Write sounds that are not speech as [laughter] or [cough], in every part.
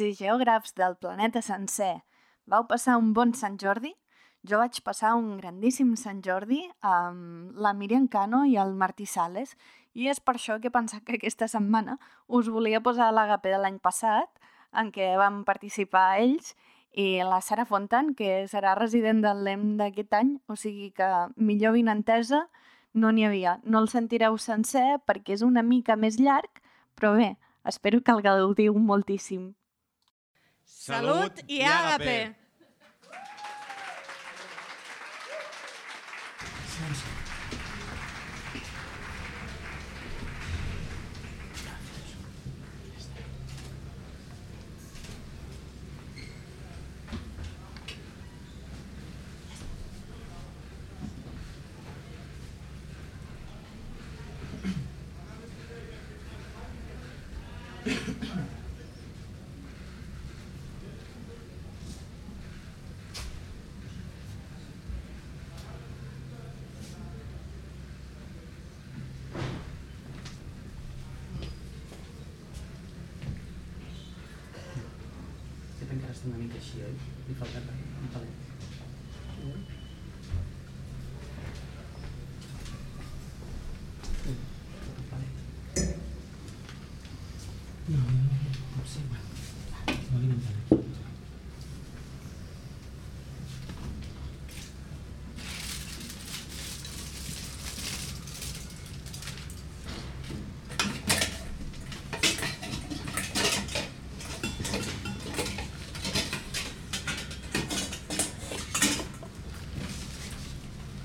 I geògrafs del planeta sencer, vau passar un bon Sant Jordi? Jo vaig passar un grandíssim Sant Jordi amb la Miriam Cano i el Martí Sales i és per això que he pensat que aquesta setmana us volia posar l'agapé de l'any passat en què vam participar ells i la Sara Fontan, que serà resident del LEM d'aquest any, o sigui que millor vinentesa no n'hi havia. No el sentireu sencer perquè és una mica més llarg, però bé, espero que el gaudiu moltíssim. Salut i àgape! Sempre encara està una mica així, oi? Li falta un palet. Un palet. No, no, no, no sé, bueno. No li anem aquí.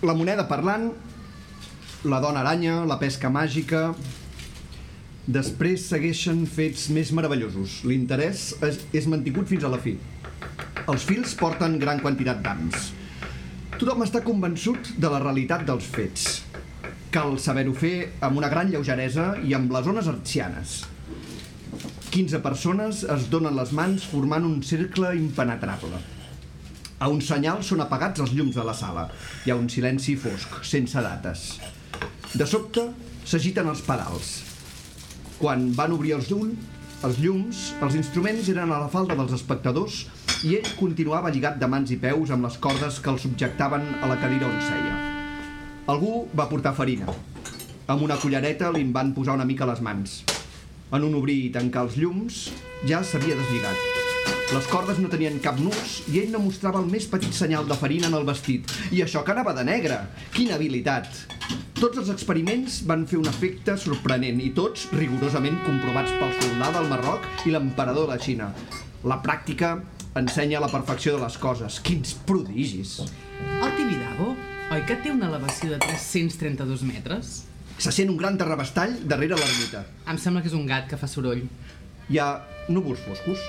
La moneda parlant, la dona aranya, la pesca màgica... Després segueixen fets més meravellosos. L'interès és, és mantingut fins a la fi. Els fils porten gran quantitat d'ams. Tothom està convençut de la realitat dels fets. Cal saber-ho fer amb una gran lleugeresa i amb les zones artsianes. 15 persones es donen les mans formant un cercle impenetrable. A un senyal són apagats els llums de la sala. Hi ha un silenci fosc, sense dates. De sobte, s'agiten els pedals. Quan van obrir els llums, els llums, els instruments eren a la falda dels espectadors i ell continuava lligat de mans i peus amb les cordes que el subjectaven a la cadira on seia. Algú va portar farina. Amb una cullereta li en van posar una mica a les mans. En un obrir i tancar els llums, ja s'havia deslligat. Les cordes no tenien cap nus i ell no mostrava el més petit senyal de farina en el vestit. I això que anava de negre! Quina habilitat! Tots els experiments van fer un efecte sorprenent i tots rigorosament comprovats pel soldà del Marroc i l'emperador de la Xina. La pràctica ensenya la perfecció de les coses. Quins prodigis! El Tibidabo, oi que té una elevació de 332 metres? Se sent un gran terrabastall darrere l'ermita. Em sembla que és un gat que fa soroll. Hi ha núvols foscos.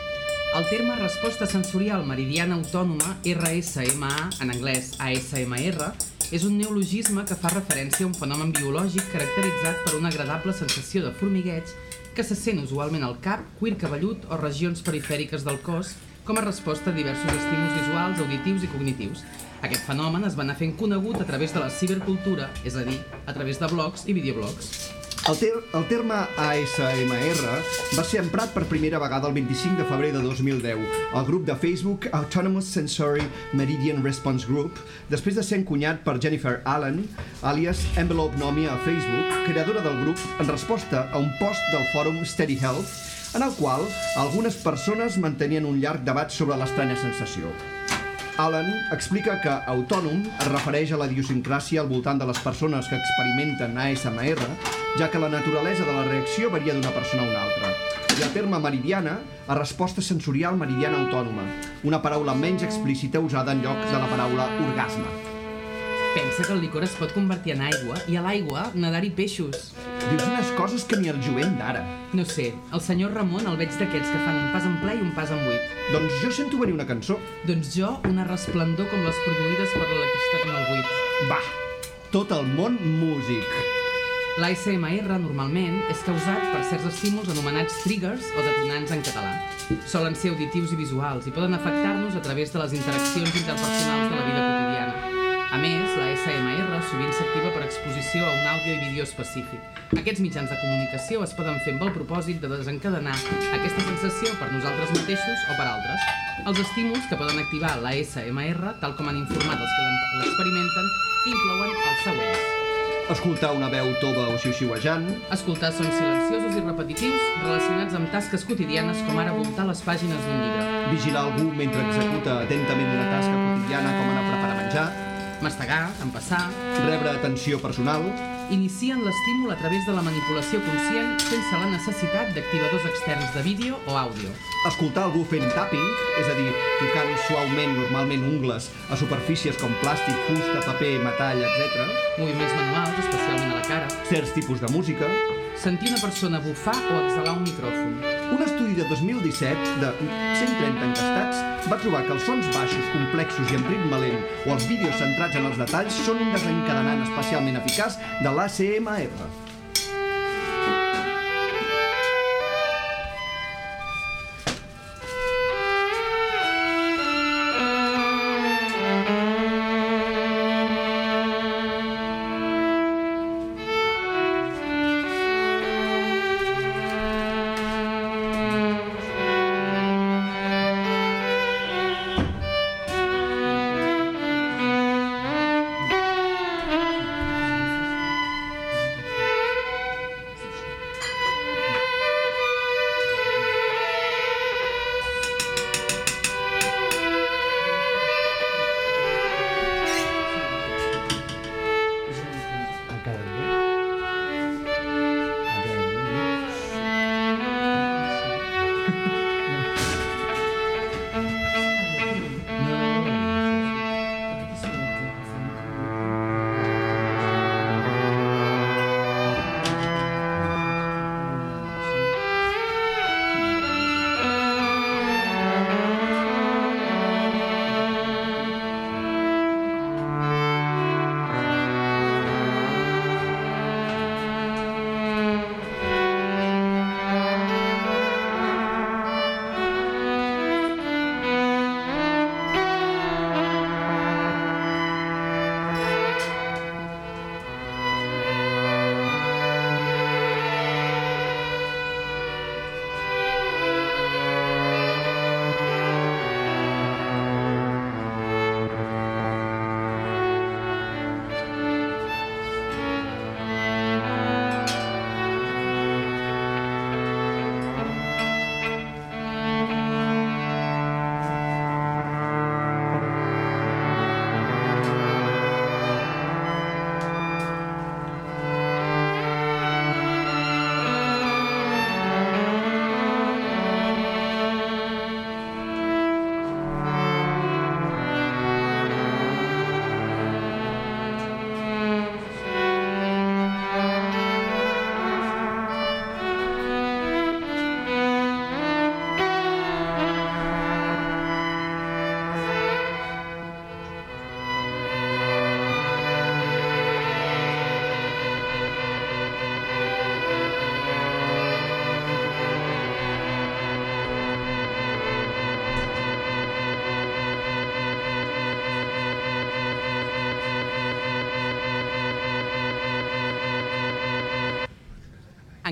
El terme resposta sensorial meridiana autònoma, RSMA, en anglès ASMR, és un neologisme que fa referència a un fenomen biològic caracteritzat per una agradable sensació de formigueig que se sent usualment al cap, cuir cabellut o regions perifèriques del cos com a resposta a diversos estímuls visuals, auditius i cognitius. Aquest fenomen es va anar fent conegut a través de la cibercultura, és a dir, a través de blogs i videoblogs. El, ter el terme ASMR va ser emprat per primera vegada el 25 de febrer de 2010 al grup de Facebook Autonomous Sensory Meridian Response Group, després de ser encunyat per Jennifer Allen, alias Envelope Nomi a Facebook, creadora del grup, en resposta a un post del fòrum Steady Health, en el qual algunes persones mantenien un llarg debat sobre l'estranya sensació. Allen explica que autònom es refereix a la idiosincràsia al voltant de les persones que experimenten ASMR, ja que la naturalesa de la reacció varia d'una persona a una altra. I el terme meridiana a resposta sensorial meridiana autònoma, una paraula menys explícita usada en lloc de la paraula orgasme. Pensa que el licor es pot convertir en aigua i a l'aigua nedar-hi peixos. Dius unes coses que ni el jovent d'ara. No sé, el senyor Ramon el veig d'aquells que fan un pas en ple i un pas en buit. Doncs jo sento venir una cançó. Doncs jo, una resplendor com les produïdes per l'electricitat en el buit. Va, tot el món músic. L'ASMR normalment és causat per certs estímuls anomenats triggers o detonants en català. Solen ser auditius i visuals i poden afectar-nos a través de les interaccions interpersonals de la vida quotidiana. A més, la SMR sovint s'activa per exposició a un àudio i vídeo específic. Aquests mitjans de comunicació es poden fer amb el propòsit de desencadenar aquesta sensació per nosaltres mateixos o per altres. Els estímuls que poden activar la SMR, tal com han informat els que l'experimenten, inclouen els següents. Escoltar una veu tova o xiu-xiuejant, Escoltar sons silenciosos i repetitius relacionats amb tasques quotidianes com ara voltar les pàgines d'un llibre. vigilar algú mentre executa atentament una tasca quotidiana com anar a preparar menjar, Mastegar, empassar, rebre atenció personal, inicien l'estímul a través de la manipulació conscient sense la necessitat d'activadors externs de vídeo o àudio. escoltar algú fent tapping, és a dir, tocant suaument, normalment ungles, a superfícies com plàstic, fusta, paper, metall, etc. Moviments manuals, especialment a la cara. Certs tipus de música. Sentir una persona bufar o exhalar un micròfon. Un estudi de 2017 de 130 encastats va trobar que els sons baixos, complexos i amb ritme lent o els vídeos centrats en els detalls són un desencadenant especialment eficaç de l'ACMR.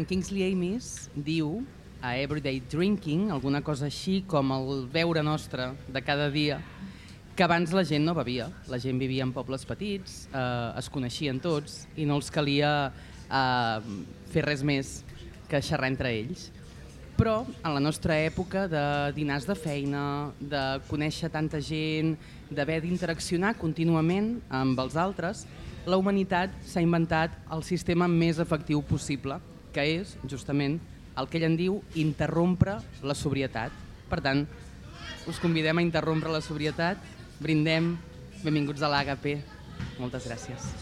En Kingsley Amis diu a Everyday Drinking, alguna cosa així com el beure nostre de cada dia, que abans la gent no bevia. La gent vivia en pobles petits, eh, es coneixien tots i no els calia eh, fer res més que xerrar entre ells. Però en la nostra època de dinars de feina, de conèixer tanta gent, d'haver d'interaccionar contínuament amb els altres, la humanitat s'ha inventat el sistema més efectiu possible, que és, justament, el que ell en diu interrompre la sobrietat. Per tant, us convidem a interrompre la sobrietat, brindem, benvinguts a l'AGP. Moltes gràcies.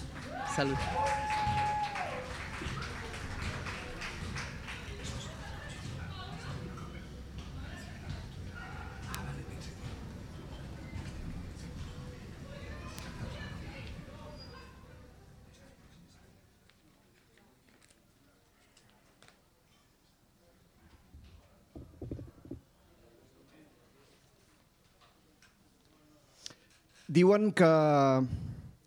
Salut. Diuen que,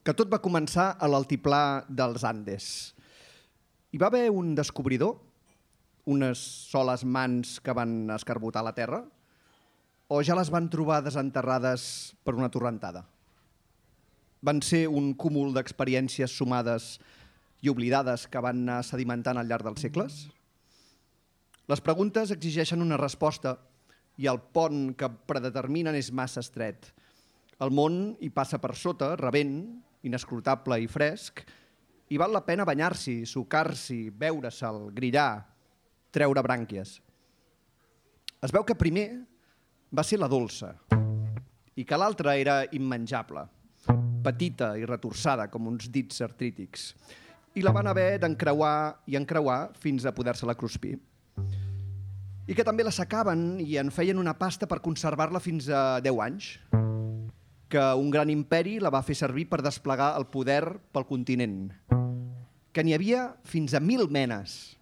que tot va començar a l'altiplà dels Andes. Hi va haver un descobridor, unes soles mans que van escarbotar la terra, o ja les van trobar desenterrades per una torrentada? Van ser un cúmul d'experiències sumades i oblidades que van anar sedimentant al llarg dels segles? Les preguntes exigeixen una resposta i el pont que predeterminen és massa estret. El món hi passa per sota, rebent, inescrutable i fresc, i val la pena banyar-s'hi, sucar-s'hi, beure-se'l, grillar, treure brànquies. Es veu que primer va ser la dolça i que l'altra era immenjable, petita i retorçada com uns dits artrítics, i la van haver d'encreuar i encreuar fins a poder-se-la cruspir. I que també la secaven i en feien una pasta per conservar-la fins a 10 anys, que un gran imperi la va fer servir per desplegar el poder pel continent, que n'hi havia fins a mil menes.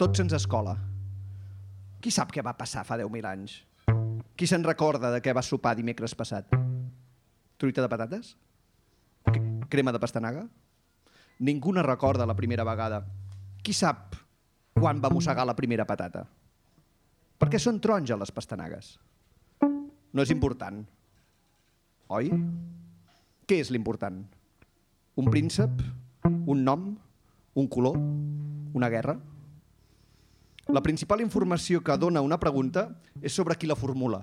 Tot se'ns escola. Qui sap què va passar fa 10.000 anys? Qui se'n recorda de què va sopar dimecres passat? Truita de patates? Crema de pastanaga? Ningú no recorda la primera vegada. Qui sap quan va mossegar la primera patata? Per què són taronja les pastanagues? No és important. Oi? Què és l'important? Un príncep? Un nom? Un color? Una guerra? La principal informació que dona una pregunta és sobre qui la formula.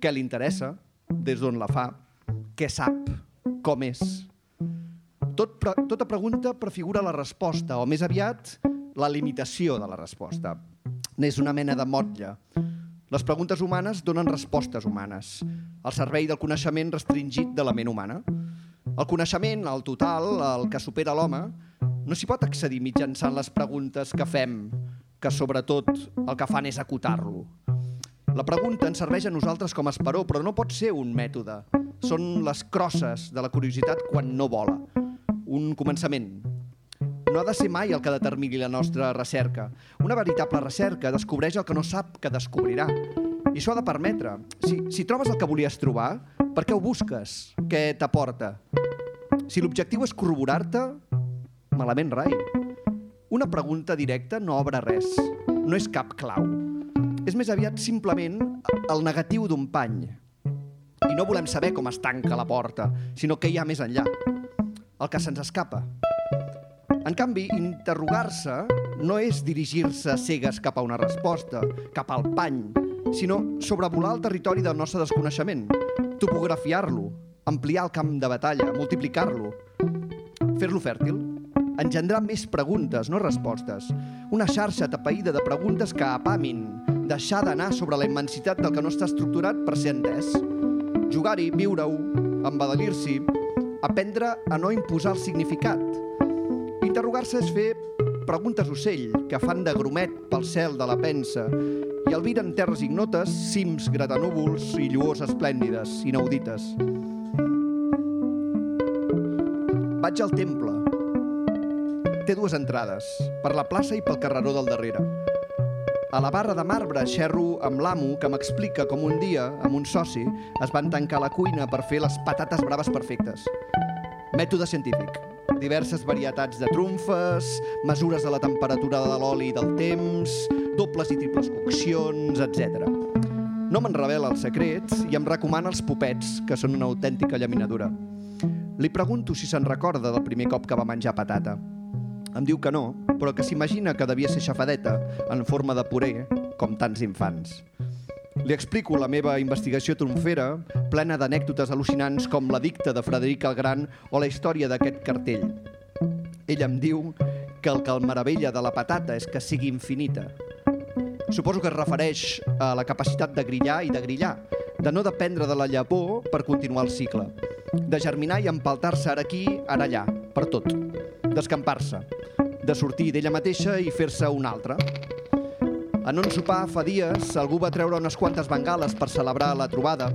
Què li interessa? Des d'on la fa? Què sap? Com és? Tot, pre tota pregunta prefigura la resposta, o més aviat, la limitació de la resposta. N'és una mena de motlla. Les preguntes humanes donen respostes humanes, al servei del coneixement restringit de la ment humana. El coneixement, el total, el que supera l'home, no s'hi pot accedir mitjançant les preguntes que fem, que sobretot el que fan és acotar-lo. La pregunta ens serveix a nosaltres com a esperó, però no pot ser un mètode. Són les crosses de la curiositat quan no vola. Un començament. No ha de ser mai el que determini la nostra recerca. Una veritable recerca descobreix el que no sap que descobrirà. I això ha de permetre. Si, si trobes el que volies trobar, per què ho busques? Què t'aporta? Si l'objectiu és corroborar-te, malament rai. Una pregunta directa no obre res, no és cap clau. És més aviat simplement el negatiu d'un pany. I no volem saber com es tanca la porta, sinó què hi ha més enllà. El que se'ns escapa. En canvi, interrogar-se no és dirigir-se cegues cap a una resposta, cap al pany, sinó sobrevolar el territori del nostre desconeixement, topografiar-lo, ampliar el camp de batalla, multiplicar-lo, fer-lo fèrtil, engendrar més preguntes, no respostes. Una xarxa tapaïda de preguntes que apamin, deixar d'anar sobre la immensitat del que no està estructurat per ser entès. Jugar-hi, viure-ho, embadalir-s'hi, aprendre a no imposar el significat. Interrogar-se és fer preguntes ocell que fan de grumet pel cel de la pensa i albiren terres ignotes, cims gratanúvols i lluors esplèndides, inaudites. Vaig al temple, té dues entrades, per la plaça i pel carreró del darrere. A la barra de marbre xerro amb l'amo que m'explica com un dia, amb un soci, es van tancar la cuina per fer les patates braves perfectes. Mètode científic. Diverses varietats de trumfes, mesures de la temperatura de l'oli i del temps, dobles i triples coccions, etc. No me'n revela els secrets i em recomana els popets, que són una autèntica llaminadura. Li pregunto si se'n recorda del primer cop que va menjar patata. Em diu que no, però que s'imagina que devia ser xafadeta, en forma de puré, com tants infants. Li explico la meva investigació trumfera, plena d'anècdotes al·lucinants com la dicta de Frederic el Gran o la història d'aquest cartell. Ell em diu que el que el meravella de la patata és que sigui infinita. Suposo que es refereix a la capacitat de grillar i de grillar, de no dependre de la llavor per continuar el cicle, de germinar i empaltar-se ara aquí, ara allà, per tot, d'escampar-se, de sortir d'ella mateixa i fer-se una altra. En un sopar fa dies, algú va treure unes quantes bengales per celebrar la trobada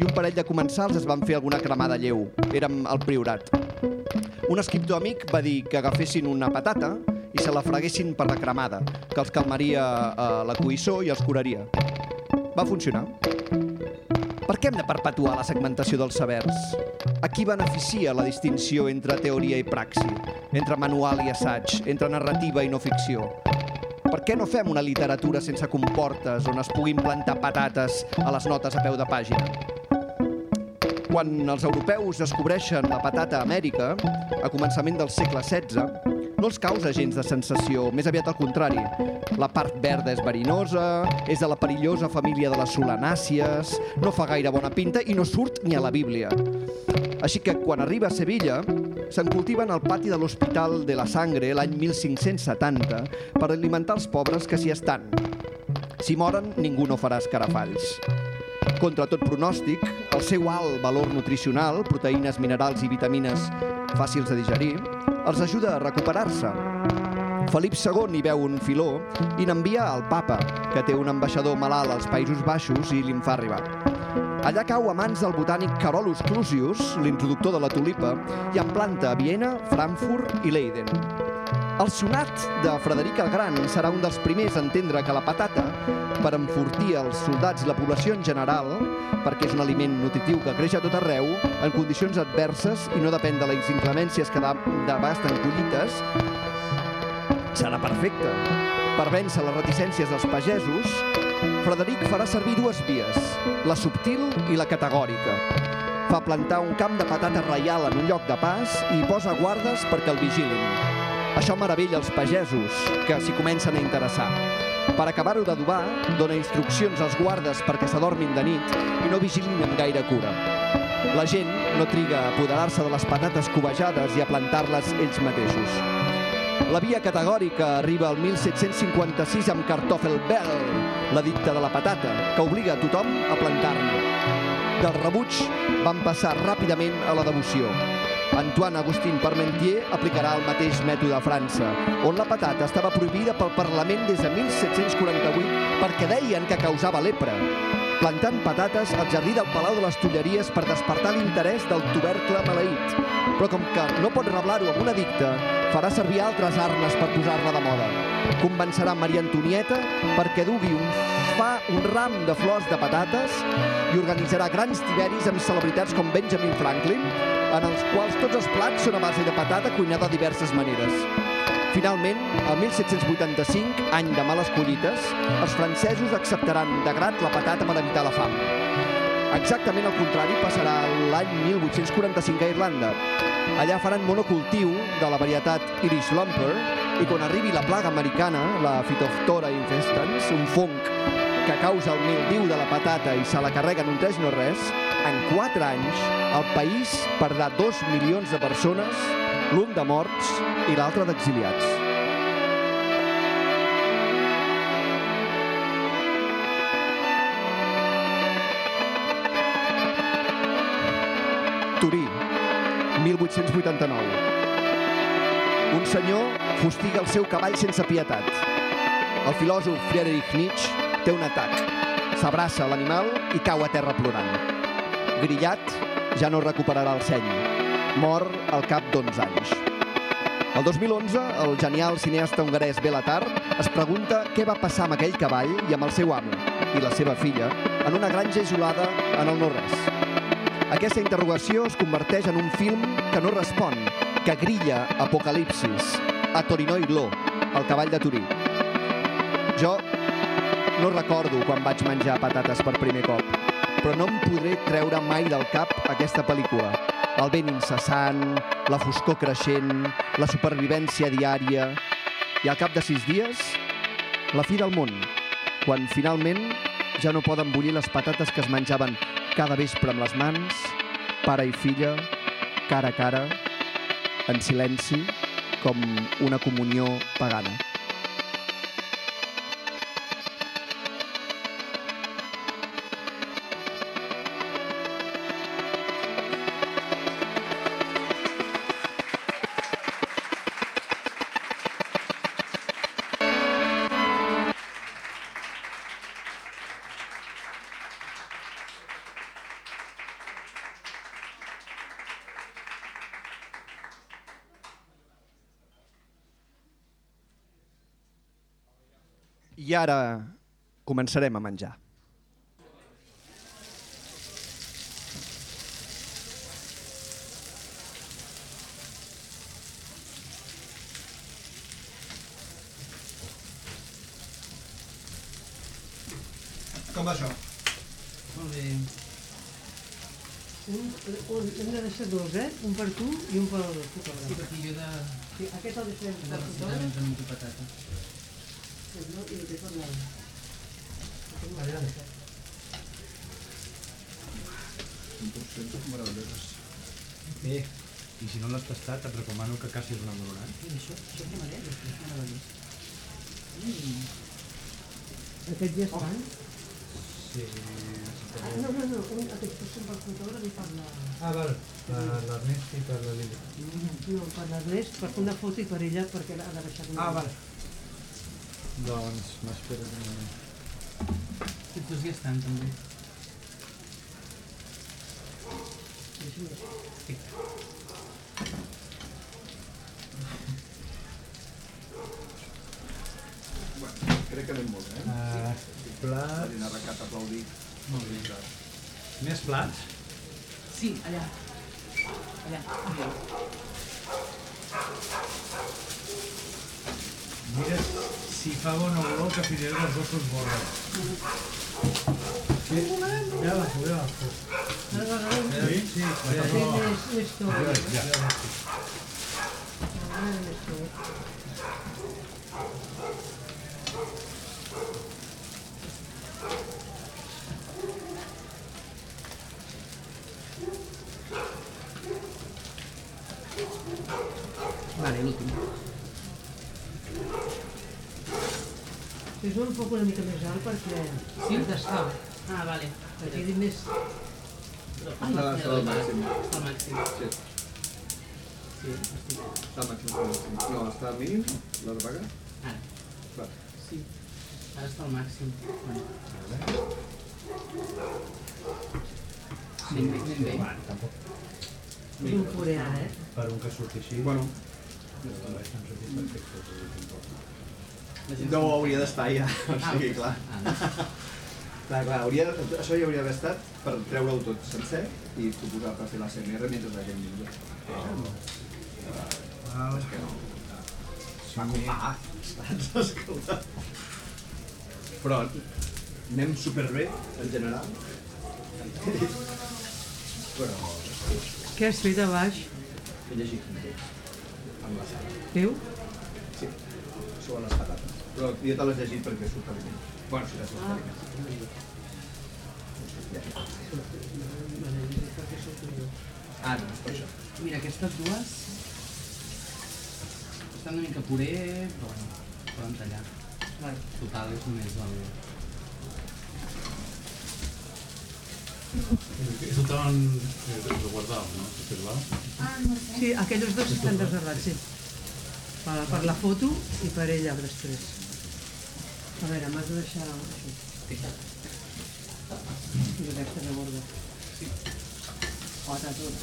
i un parell de comensals es van fer alguna cremada lleu. Érem al Priorat. Un escriptor amic va dir que agafessin una patata i se la freguessin per la cremada, que els calmaria eh, la coïssor i els curaria. Va funcionar. Per què hem de perpetuar la segmentació dels sabers? A qui beneficia la distinció entre teoria i praxi, entre manual i assaig, entre narrativa i no ficció? Per què no fem una literatura sense comportes on es puguin plantar patates a les notes a peu de pàgina? Quan els europeus descobreixen la patata a Amèrica, a començament del segle XVI, no els causa gens de sensació, més aviat al contrari. La part verda és verinosa, és de la perillosa família de les solanàcies, no fa gaire bona pinta i no surt ni a la Bíblia. Així que quan arriba a Sevilla, se'n cultiven al pati de l'Hospital de la Sangre l'any 1570 per alimentar els pobres que s'hi estan. Si moren, ningú no farà escarafalls. Contra tot pronòstic, el seu alt valor nutricional, proteïnes, minerals i vitamines fàcils de digerir, els ajuda a recuperar-se. Felip II hi veu un filó i n'envia al papa, que té un ambaixador malalt als Països Baixos i li'n fa arribar. Allà cau a mans del botànic Carolus Clusius, l'introductor de la tulipa, i en planta a Viena, Frankfurt i Leiden. El sonat de Frederic el Gran serà un dels primers a entendre que la patata, per enfortir els soldats i la població en general, perquè és un aliment nutritiu que creix a tot arreu, en condicions adverses i no depèn de les inclemències que d'abasten collites, serà perfecte. Per vèncer les reticències dels pagesos, Frederic farà servir dues vies, la subtil i la categòrica. Fa plantar un camp de patata reial en un lloc de pas i posa guardes perquè el vigilin. Això meravella els pagesos, que s'hi comencen a interessar. Per acabar-ho d'adobar, dona instruccions als guardes perquè s'adormin de nit i no vigilin amb gaire cura. La gent no triga a apoderar-se de les patates covejades i a plantar-les ells mateixos. La via categòrica arriba al 1756 amb Kartoffel Bell, la dicta de la patata, que obliga a tothom a plantar-ne. Del rebuig van passar ràpidament a la devoció. Antoine Agustín Parmentier aplicarà el mateix mètode a França, on la patata estava prohibida pel Parlament des de 1748 perquè deien que causava lepra. Plantant patates al jardí del Palau de les Tulleries per despertar l'interès del tubercle maleït. Però com que no pot reblar-ho amb una dicta, farà servir altres armes per posar-la de moda. Convencerà Maria Antonieta perquè dugui un fa un ram de flors de patates i organitzarà grans tiberis amb celebritats com Benjamin Franklin, en els quals tots els plats són a base de patata cuinada de diverses maneres. Finalment, el 1785, any de males collites, els francesos acceptaran de grat la patata per evitar la fam. Exactament el contrari passarà l'any 1845 a Irlanda. Allà faran monocultiu de la varietat Irish Lumper i quan arribi la plaga americana, la Phytophthora infestans, un fong que causa el mildiu de la patata i se la carreguen un tres no res, en 4 anys el país perdrà 2 milions de persones, l'un de morts i l'altre d'exiliats. Turí, 1889. Un senyor fustiga el seu cavall sense pietat. El filòsof Friedrich Nietzsche té un atac. S'abraça l'animal i cau a terra plorant. Grillat ja no recuperarà el seny. Mor al cap d'11 anys. El 2011, el genial cineasta hongarès Belatar es pregunta què va passar amb aquell cavall i amb el seu amo i la seva filla en una granja isolada en el no-res. Aquesta interrogació es converteix en un film que no respon, que grilla Apocalipsis a Torino i Gló, el cavall de Turí. Jo no recordo quan vaig menjar patates per primer cop, però no em podré treure mai del cap aquesta pel·lícula. El vent incessant, la foscor creixent, la supervivència diària... I al cap de sis dies, la fi del món, quan finalment ja no poden bullir les patates que es menjaven cada vespre amb les mans, pare i filla, cara a cara, en silenci, com una comunió pagana. I ara començarem a menjar. Com va això? Molt bé. Un, un, hem de deixar dos, eh? Un per tu i un per Sí, fotògraf. perquè jo de... Sí, aquest el deixem de fotògraf i el que per la... Bé, i si no l'has tastat, et recomano que cacis una valorant. Mira, això, això és meravellós, és meravellós. Mm. Aquests ja estan? Sí, Ah, no, no, no, un, aquests dos són per fotògraf i per la... Ah, val, per l'Ernest i per la Lili. No, per l'Ernest, per fer una foto i per ella, perquè ha de deixar una... Ah, val. Doncs m'esperes un moment. Aquests dos ja estan, també. Crec que anem molt bé, eh? Uh, plats... Marina Recat aplaudit. Molt bé. Més plats? Sí, allà. Allà. allà. Mira si fa bona olor que fins i tot els ossos volen. Sí, ja la ja la Sí? Sí, ja, Sí, més, més tot. ja, ja. Ah, més tot. Vale, l'últim. Poc una mica més alt perquè Sí? d'estar. Ah, vale. Que quedi més... Ah, no, està al màxim. Està al màxim. Sí, Sí, està al màxim. està al màxim. No, està al mínim, les vagues. Ara. Va. Sí. Ara està al màxim. Bueno. Ben bé, ben bé. Bueno, tampoc És un puré ara, eh? per un que surti així. Bueno, satisfactes. La gent no hauria d'estar ja, [laughs] o sigui, clar. Ah, [laughs] Clar, clar, hauria, això ja hauria d'haver estat per treure-ho tot sencer i suposar per fer la CMR mentre la gent menja. Val. És que no. Va com va, saps? [laughs] Escolta. Però anem superbé, en general. Però Què has fet a baix? he llegit un text amb la sala. Teu? Sí, sobre les patates. Però jo te l'has llegit perquè surt aliment. Bueno, si t'has aliment. Ah, no, és per això. Mira, aquestes dues estan una mica puré, però bueno, poden tallar. Vale. Total, és només el... Eso estaban eh, resguardados, ¿no? Este lado. Sí, aquells dos estan reservats, sí. Per, per la foto i per ella després. A veure, m'has de deixar això. I aquesta de borda. Sí. Otra tot.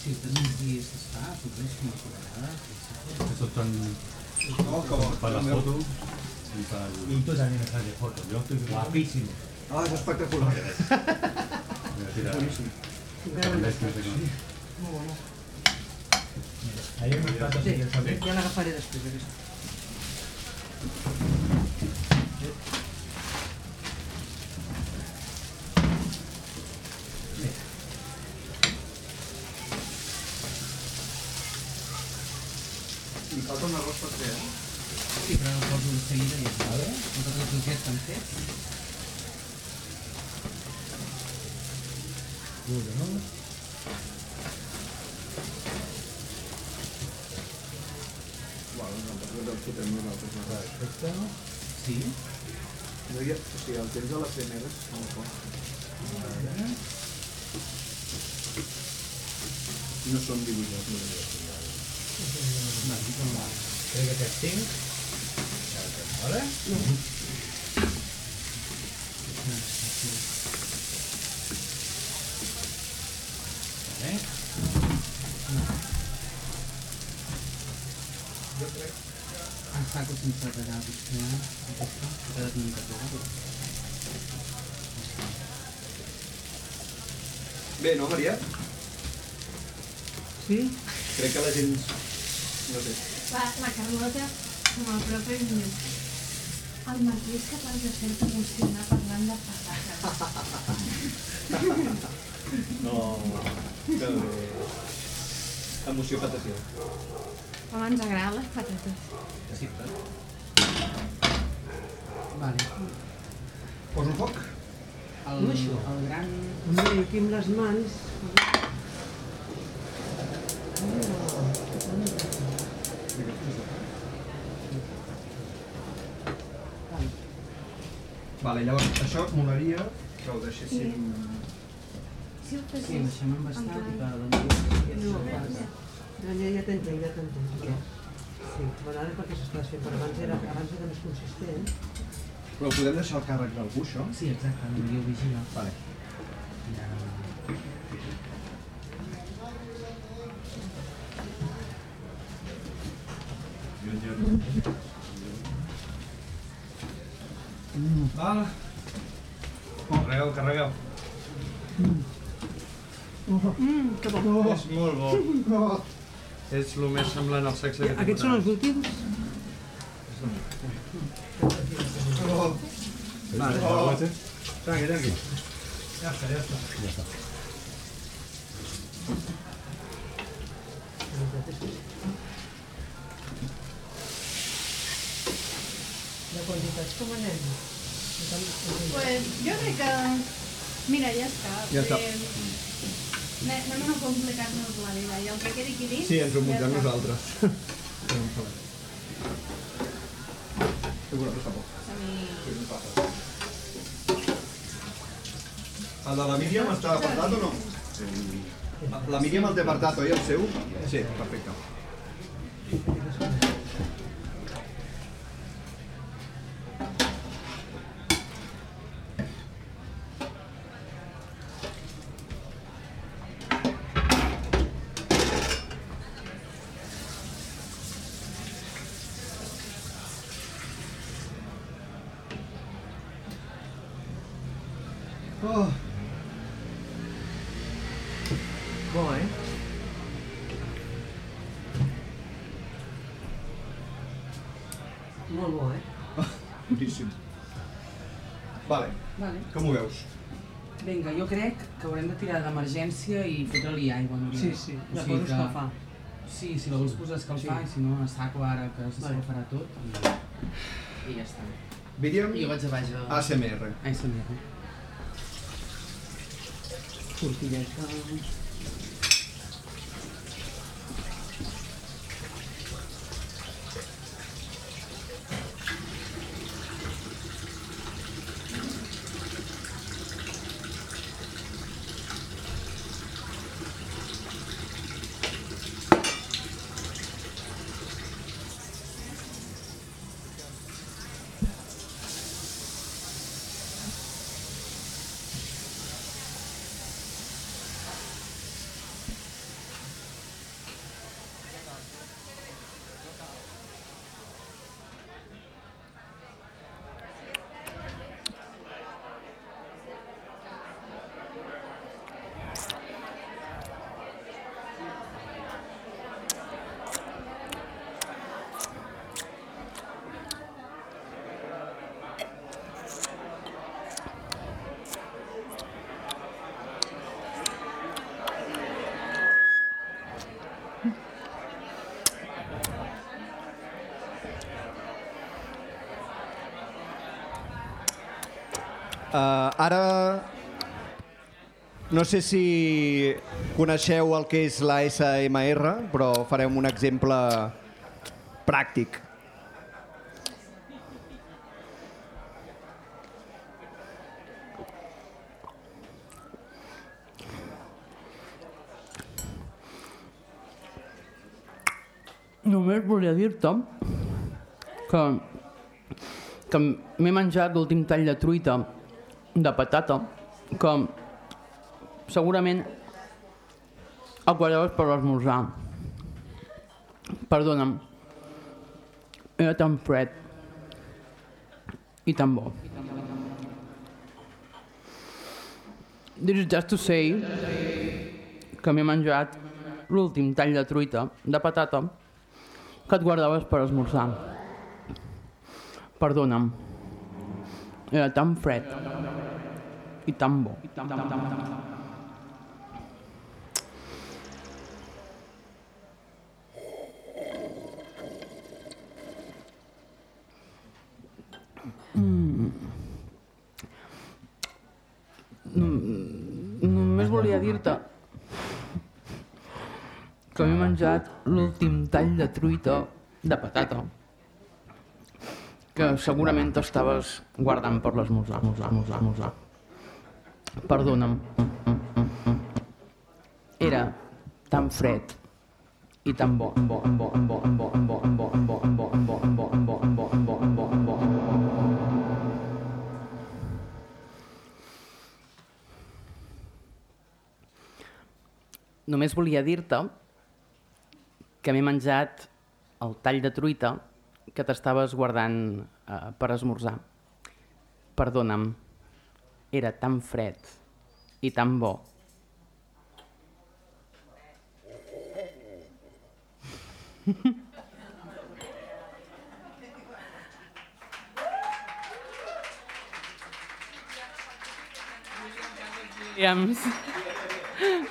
Si uns dies es fa, potser com a foradada. Estos están No, com para la foto y para Y el... tú también estás de foto. Yo estoy guapísimo. Ah, és espectacular. Voy a tirar Boníssim. Encara no este, no sé qué. Molt bona. Ahí hemos tratado Sí, de saber. ja l'agafaré després, aquesta. Li falta un arròs per fer, eh? Sí, però el poso de seguida i ja està. Tots els truquets estan fets. Uno, no? Bueno, nosaltres el fotem nosaltres. No? Perfecte. Sí. No hi ha, o sigui, el temps de les primeres no el pot. Vale. No són dibuixos, no. Crec que aquest 5. Vale? Vale. Jo crec El saco sense regar, potser. eh? Aquesta. Ha quedat Bé, no, Maria? Sí? Crec que la gent... No sé. La, la Carlota se m'apropa i em diu el Martí és capaç de fer-te emocionar parlant de patates. [laughs] No, que bé. Emoció patació. Home, ens agraden les patates. Sí, clar. Vale. Poso foc? El, No, això. el gran... Hombre, aquí amb les mans... Vale, llavors això molaria que ho deixéssim... Si ho Sí, fessis el deixem en embastat i plan... que doncs... No, ja, ja, ja t'entenc, ja t'entenc. Sí, bueno, ara perquè s'estàs fent, però abans era, abans era més consistent. Però ho podem deixar al càrrec d'algú, això? Sí, exacte, el Maria ho vigila. Vale. Ja... Val. Carregueu, carregueu. Mmm, que bo. És molt bo. [laughs] És el més semblant al sexe que Aquests són els últims? Vale, Oh. Tranqui, tranqui. Ja està, ja està. Ja està. De quantitats com anem? Pues jo crec que... Mira, ja està. Ja està. Eh, anem a no complicar-nos la vida. I el que quedi aquí dins... Sí, ens ho ja muntem està. nosaltres. No. Segura que està poc. A mi... No. El de la Míriam està apartat o no? La Míriam el té apartat, oi, el seu? Sí, perfecte. D'emergència i fotre-li aigua, Núria. Sí, sí, O la sigui poso a escalfar. Sí, si la vols posar a escalfar Sí. i si no, a saco ara que s'escalfarà tot i, i ja està. I jo vaig a baix a... ASMR. ASMR. Tortilleta... ara no sé si coneixeu el que és la SMR, però farem un exemple pràctic. Només volia dir-te que, que m'he menjat l'últim tall de truita de patata que segurament el guardaves per l'esmorzar. Perdona'm, era tan fred i tan bo. This is just to say que m'he menjat l'últim tall de truita de patata que et guardaves per esmorzar. Perdona'm. Era tan fred i tan bo. Mm. Mm, Només volia dir-te que m'he menjat l'últim tall de truita de patata que segurament t'estaves guardant per l'esmorzar, esmorzar, esmorzar, esmorzar. Perdona'm. Era tan fred i tan bo, bo, bo, bo, bo, bo, bo, bo, bo, bo, bo, bo, bo, bo, bo, bo. Només volia dir-te que m'he menjat el tall de truita que t'estaves guardant eh, per esmorzar. Perdona'm, era tan fred i tan bo. Williams.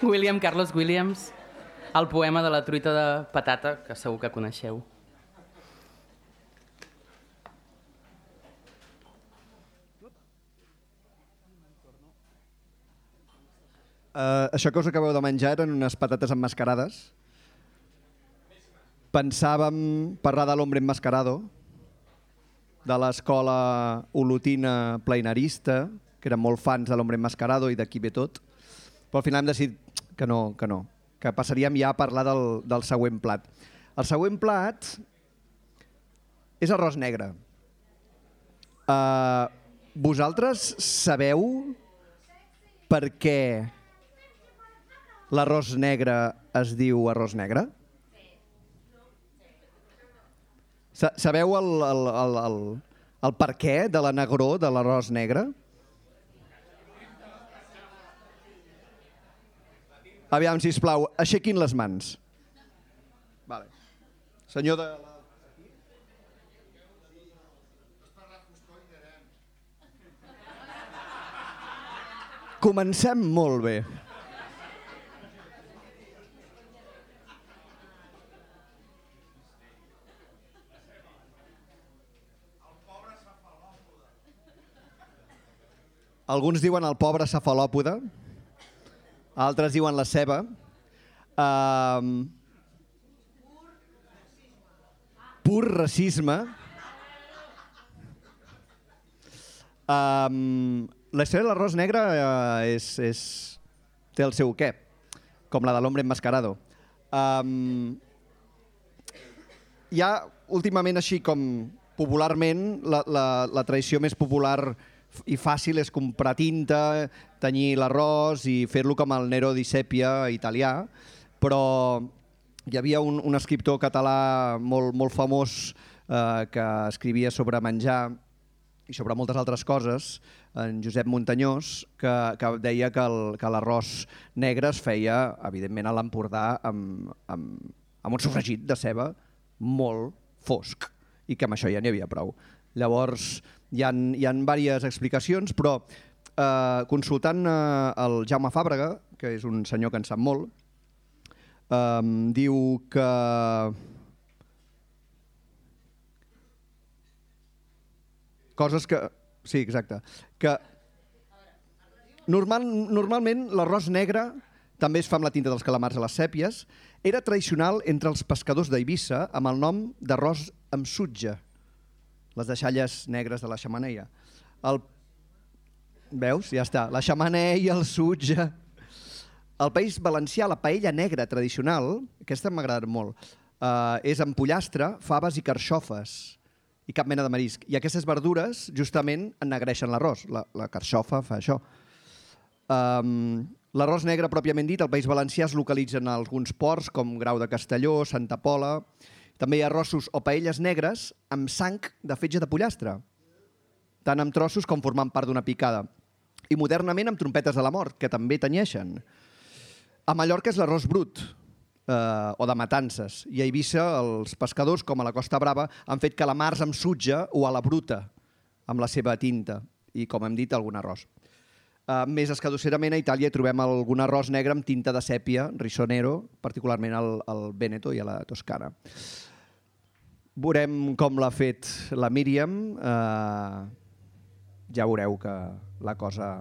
William Carlos Williams, el poema de la truita de patata, que segur que coneixeu. Uh, això que us acabeu de menjar eren unes patates emmascarades. Pensàvem parlar de l'Hombre Enmascarado, de l'escola olotina plenarista, que eren molt fans de l'Hombre Enmascarado i d'aquí ve tot, però al final hem decidit que no, que no, que passaríem ja a parlar del, del següent plat. El següent plat és arròs negre. Uh, vosaltres sabeu per què l'arròs negre es diu arròs negre? Sa- Sabeu el, el, el, el, el per què de la negró de l'arròs negre? Aviam, sisplau, aixequin les mans. Vale. Senyor de... la- Comencem molt bé. Alguns diuen el pobre cefalòpode, altres diuen la ceba. Um, pur racisme. Um, la història de l'arròs negre uh, és, és, té el seu què, com la de l'hombre enmascarado. Um, hi ha últimament així com popularment la, la, la tradició més popular i fàcil és comprar tinta, tenyir l'arròs i fer-lo com el Nero di Sèpia italià, però hi havia un, un escriptor català molt, molt famós eh, que escrivia sobre menjar i sobre moltes altres coses, en Josep Muntanyós, que, que deia que l'arròs negre es feia, evidentment, a l'Empordà amb, amb, amb un sofregit de ceba molt fosc i que amb això ja n'hi havia prou. Llavors, hi ha, hi ha diverses explicacions, però eh, consultant eh, el Jaume Fàbrega, que és un senyor que en sap molt, eh, diu que coses que... Sí, exacte. Que Normal, normalment l'arròs negre també es fa amb la tinta dels calamars a les sèpies. Era tradicional entre els pescadors d'Eivissa amb el nom d'arròs amb sutge, les deixalles negres de la xamaneia. El... Veus? Ja està. La xamaneia, el sutge... Al País Valencià, la paella negra tradicional, aquesta m'ha agradat molt, eh, és amb pollastre, faves i carxofes i cap mena de marisc. I aquestes verdures justament ennegreixen l'arròs. La, la carxofa fa això. Um, L'arròs negre, pròpiament dit, al País Valencià es localitza en alguns ports com Grau de Castelló, Santa Pola... També hi ha arrossos o paelles negres amb sang de fetge de pollastre, tant amb trossos com formant part d'una picada. I modernament amb trompetes de la mort, que també tenyeixen. A Mallorca és l'arròs brut, eh, o de matances. I a Eivissa els pescadors, com a la Costa Brava, han fet calamars amb sutja o a la bruta, amb la seva tinta. I, com hem dit, algun arròs. Uh, més escadusserament a Itàlia trobem algun arròs negre amb tinta de sèpia, risonero, particularment al, al Veneto i a la Toscana. Veurem com l'ha fet la Míriam. Uh, ja veureu que la cosa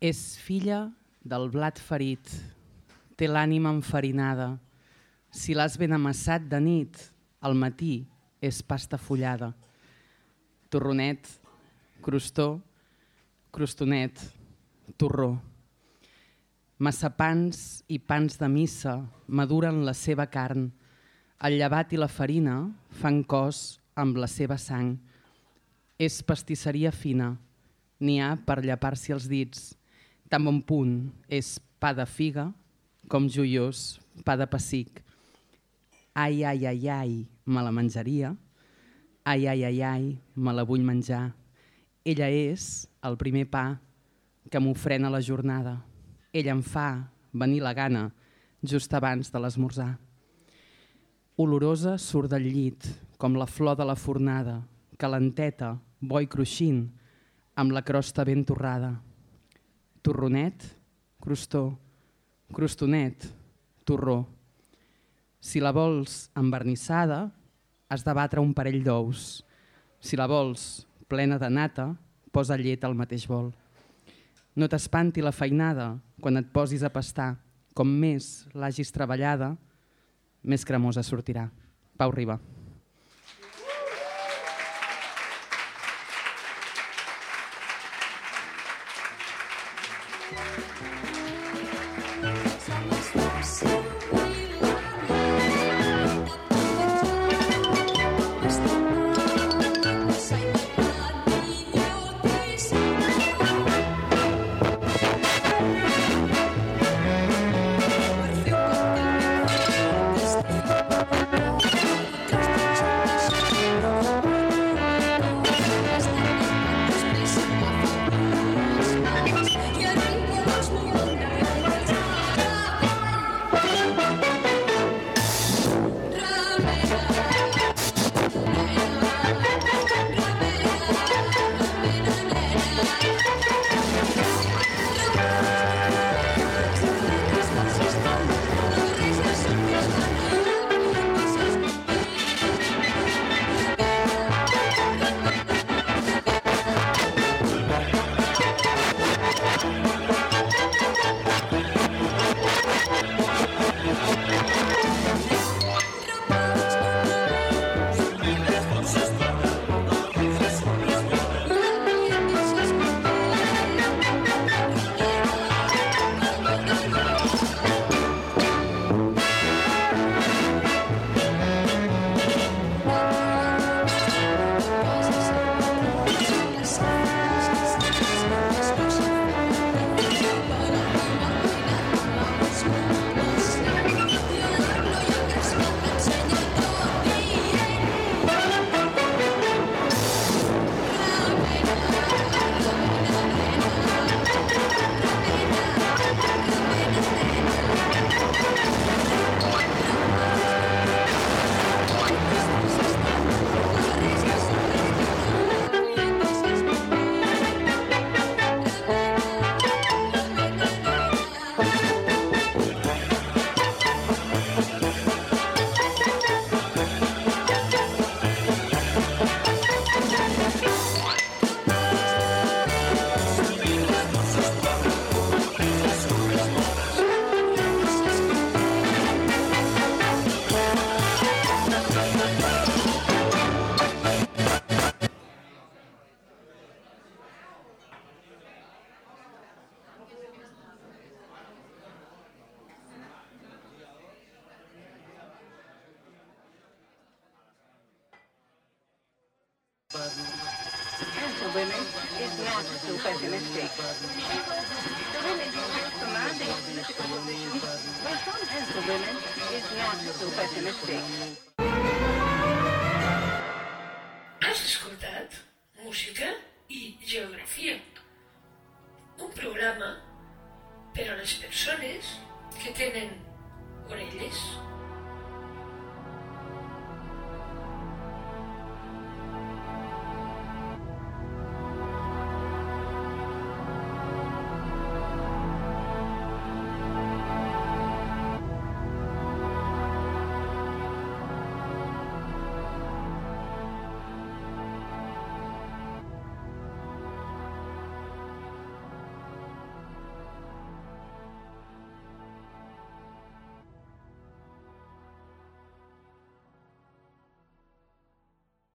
És filla del blat ferit, té l'ànima enfarinada. Si l'has ben amassat de nit, al matí és pasta fullada. Torronet, crostó, crostonet, torró. Massapans i pans de missa maduren la seva carn. El llevat i la farina fan cos amb la seva sang. És pastisseria fina, n'hi ha per llapar-s'hi els dits. Tan bon punt és pa de figa com joiós pa de pessic. Ai, ai, ai, ai, me la menjaria. Ai, ai, ai, ai, me la vull menjar. Ella és el primer pa que m'ofrena la jornada. Ella em fa venir la gana just abans de l'esmorzar. Olorosa surt del llit, com la flor de la fornada, calenteta, bo i cruixint, amb la crosta ben torrada. Torronet, crostó, crostonet, torró. Si la vols envernissada, has de batre un parell d'ous. Si la vols plena de nata, posa llet al mateix bol. No t'espanti la feinada quan et posis a pastar. Com més l'hagis treballada, més cremosa sortirà. Pau Riba. Aplausos